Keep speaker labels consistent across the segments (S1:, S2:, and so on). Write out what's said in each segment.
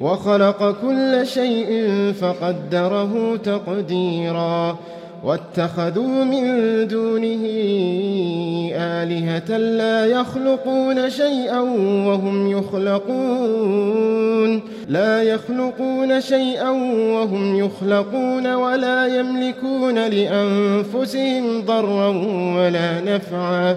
S1: وخلق كل شيء فقدره تقديرا واتخذوا من دونه آلهة لا يخلقون شيئا وهم يخلقون. لا يخلقون شيئا وهم يخلقون ولا يملكون لأنفسهم ضرا ولا نفعا.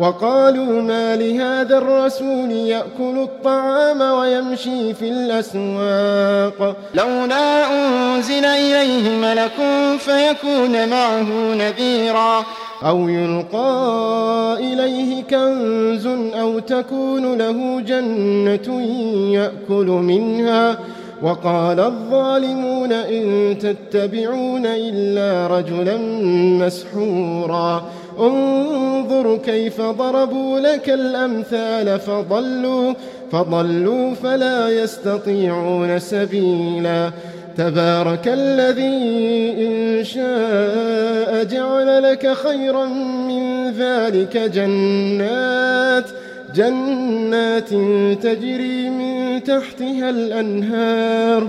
S1: وقالوا ما لهذا الرسول يأكل الطعام ويمشي في الأسواق. لولا أنزل إليه ملك فيكون معه نذيرا. أو يلقى إليه كنز أو تكون له جنة يأكل منها. وقال الظالمون إن تتبعون إلا رجلا مسحورا. انظر كيف ضربوا لك الأمثال فضلوا فضلوا فلا يستطيعون سبيلا. تبارك الذي إن شاء جعل لك خيرا من ذلك جنات جنات تجري من تحتها الأنهار.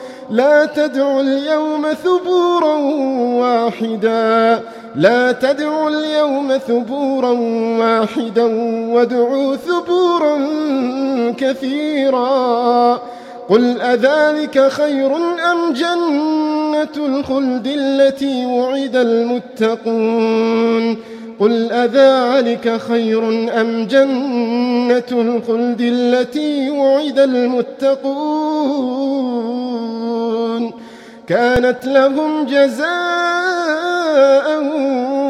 S1: لا تدعوا اليوم ثبورا واحدا. لا تدعوا اليوم ثبورا واحدا وادعوا ثبورا كثيرا. قل أذلك خير أم جنة الخلد التي وعد المتقون؟ قل أذلك خير أم جنة الخلد التي وعد المتقون؟ كانت لهم جزاء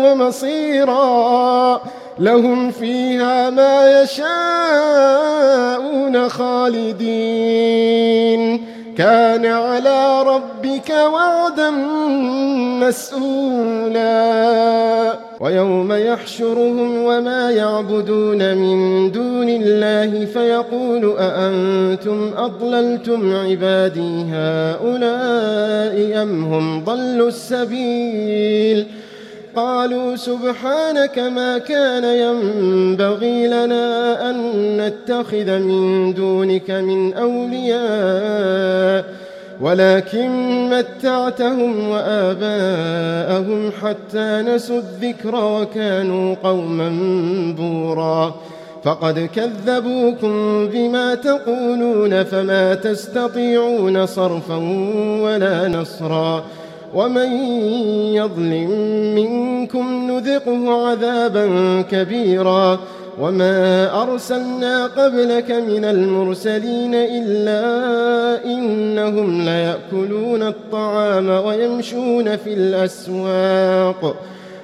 S1: ومصيرا لهم فيها ما يشاءون خالدين. كان على ربك وعدا مسؤولا. ويوم يحشرهم وما يعبدون من دون الله فيقول أأنتم أضللتم عبادي هؤلاء أم هم ضلوا السبيل؟ قالوا سبحانك ما كان ينبغي لنا أن نتخذ من دونك من أولياء ولكن متعتهم وآباءهم حتى نسوا الذكر وكانوا قوما بورا. فقد كذبوكم بما تقولون فما تستطيعون صرفا ولا نصرا ومن يظلم منكم نذقه عذابا كبيرا وما أرسلنا قبلك من المرسلين إلا إنهم ليأكلون الطعام ويمشون في الأسواق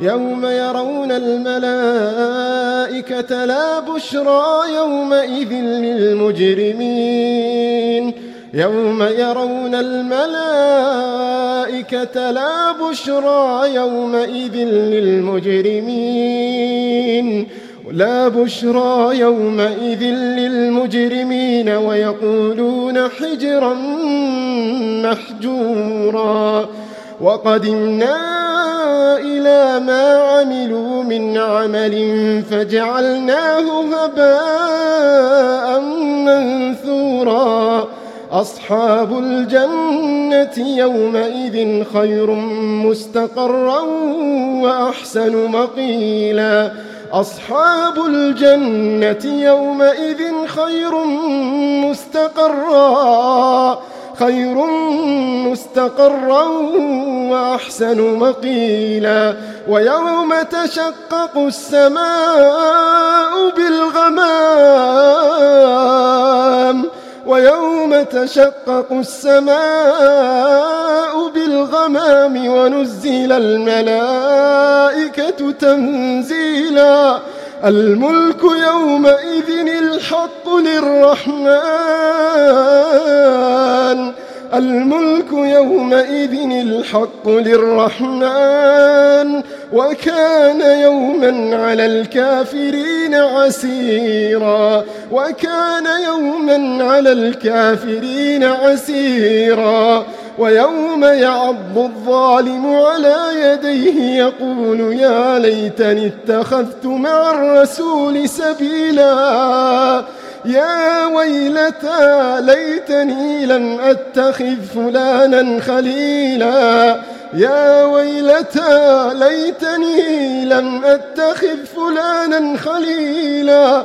S1: يوم يرون الملائكة لا بشرى يومئذ للمجرمين. يوم يرون الملائكة لا بشرى يومئذ للمجرمين. لا بشرى يومئذ للمجرمين ويقولون حجرا محجورا. وقدمنا إلى ما عملوا من عمل فجعلناه هباء منثورا. أصحاب الجنة يومئذ خير مستقرا وأحسن مقيلا. أصحاب الجنة يومئذ خير مستقرا. خير مستقرا وأحسن مقيلا ويوم تشقق السماء بالغمام ويوم تشقق السماء بالغمام ونزل الملائكة تنزيلا الملك يومئذ الحق للرحمن. الملك يومئذ الحق للرحمن. وكان يوما على الكافرين عسيرا. وكان يوما على الكافرين عسيرا. ويوم يعض الظالم على يديه يقول يا ليتني اتخذت مع الرسول سبيلا. يا ويلتى ليتني لم أتخذ فلانا خليلا. يا ويلتى ليتني لم أتخذ فلانا خليلا.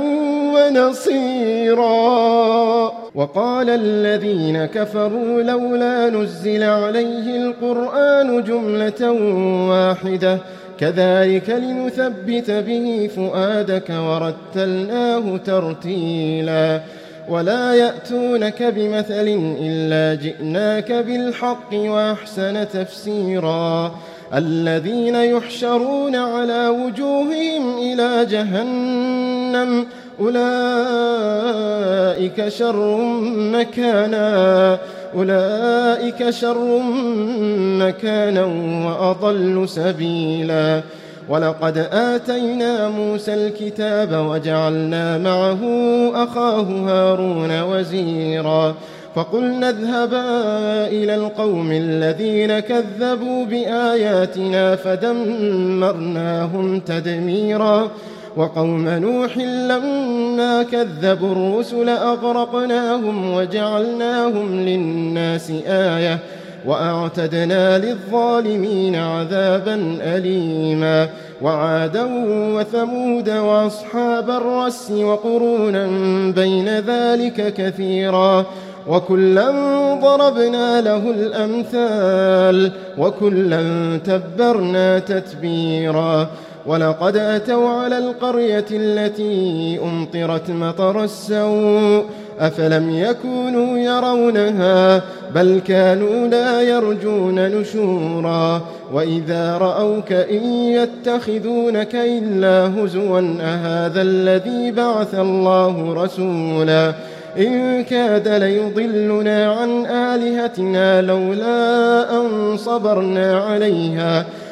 S1: ونصيرا. وقال الذين كفروا لولا نزل عليه القرآن جملة واحدة. كذلك لنثبت به فؤادك ورتلناه ترتيلا. ولا يأتونك بمثل إلا جئناك بالحق وأحسن تفسيرا. الذين يحشرون على وجوههم إلى جهنم أولئك شر مكانا أولئك شر مكانا وأضل سبيلا. ولقد آتينا موسى الكتاب وجعلنا معه أخاه هارون وزيرا. فقلنا اذهبا إلى القوم الذين كذبوا بآياتنا فدمرناهم تدميرا. وقوم نوح لما كذبوا الرسل أغرقناهم وجعلناهم للناس آية وأعتدنا للظالمين عذابا أليما وعادا وثمود وأصحاب الرس وقرونا بين ذلك كثيرا وكلا ضربنا له الأمثال وكلا تبرنا تتبيرا ولقد أتوا على القرية التي أمطرت مطر السوء أفلم يكونوا يرونها بل كانوا لا يرجون نشورا وإذا رأوك إن يتخذونك إلا هزوا أهذا الذي بعث الله رسولا إن كاد ليضلنا عن آلهتنا لولا أن صبرنا عليها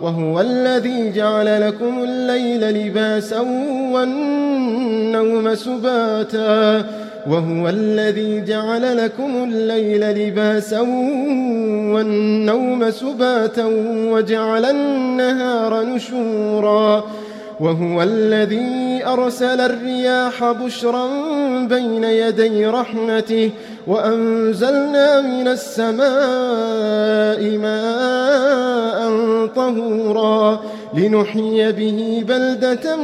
S1: وهو الذي جعل لكم الليل لباسا والنوم سباتا. وهو الذي جعل لكم الليل لباسا والنوم سباتا وجعل النهار نشورا. وهو الذي أرسل الرياح بشرا بين يدي رحمته وأنزلنا من السماء ماء طهورا لنحيي به بلدة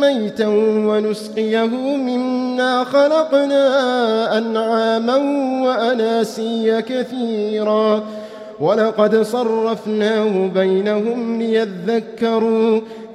S1: ميتا ونسقيه مما خلقنا أنعاما وأناسيا كثيرا. ولقد صرفناه بينهم ليذكروا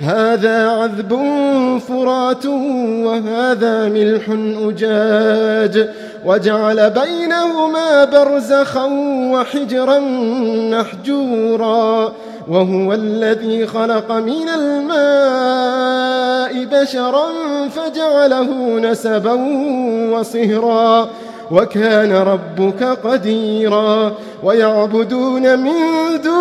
S1: هذا عذب فرات وهذا ملح أجاج وجعل بينهما برزخا وحجرا محجورا وهو الذي خلق من الماء بشرا فجعله نسبا وصهرا وكان ربك قديرا ويعبدون من دون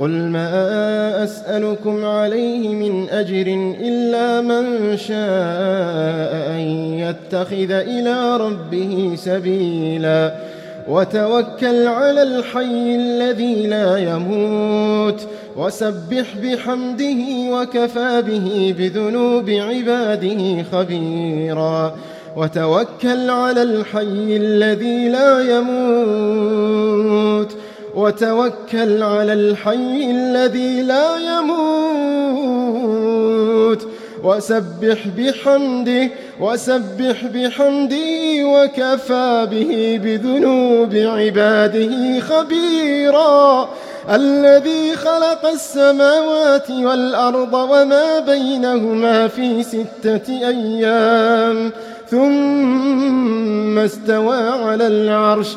S1: قل ما أسألكم عليه من أجر إلا من شاء أن يتخذ إلى ربه سبيلا. وتوكل على الحي الذي لا يموت. وسبح بحمده وكفى به بذنوب عباده خبيرا. وتوكل على الحي الذي لا يموت. وتوكل على الحي الذي لا يموت. وسبح بحمده وسبح بحمده وكفى به بذنوب عباده خبيرا. الذي خلق السماوات والأرض وما بينهما في ستة أيام. ثم استوى على العرش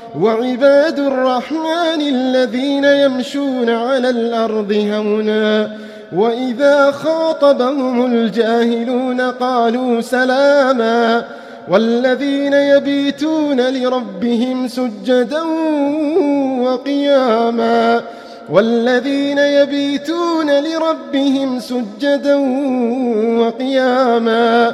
S1: وعباد الرحمن الذين يمشون على الأرض هونا وإذا خاطبهم الجاهلون قالوا سلاما والذين يبيتون لربهم سجدا وقياما والذين يبيتون لربهم سجدا وقياما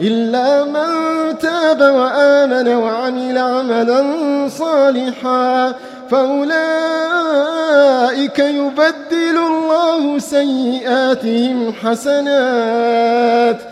S1: إلا من تاب وآمن وعمل عملا صالحا فأولئك يبدل الله سيئاتهم حسنات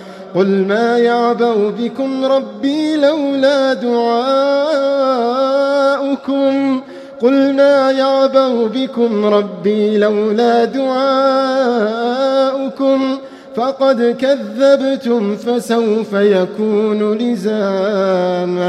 S1: قل ما يعبأ بكم ربي لولا دعاؤكم. قل ما يعبأ بكم ربي لولا دعاؤكم. فقد كذبتم فسوف يكون لزاما.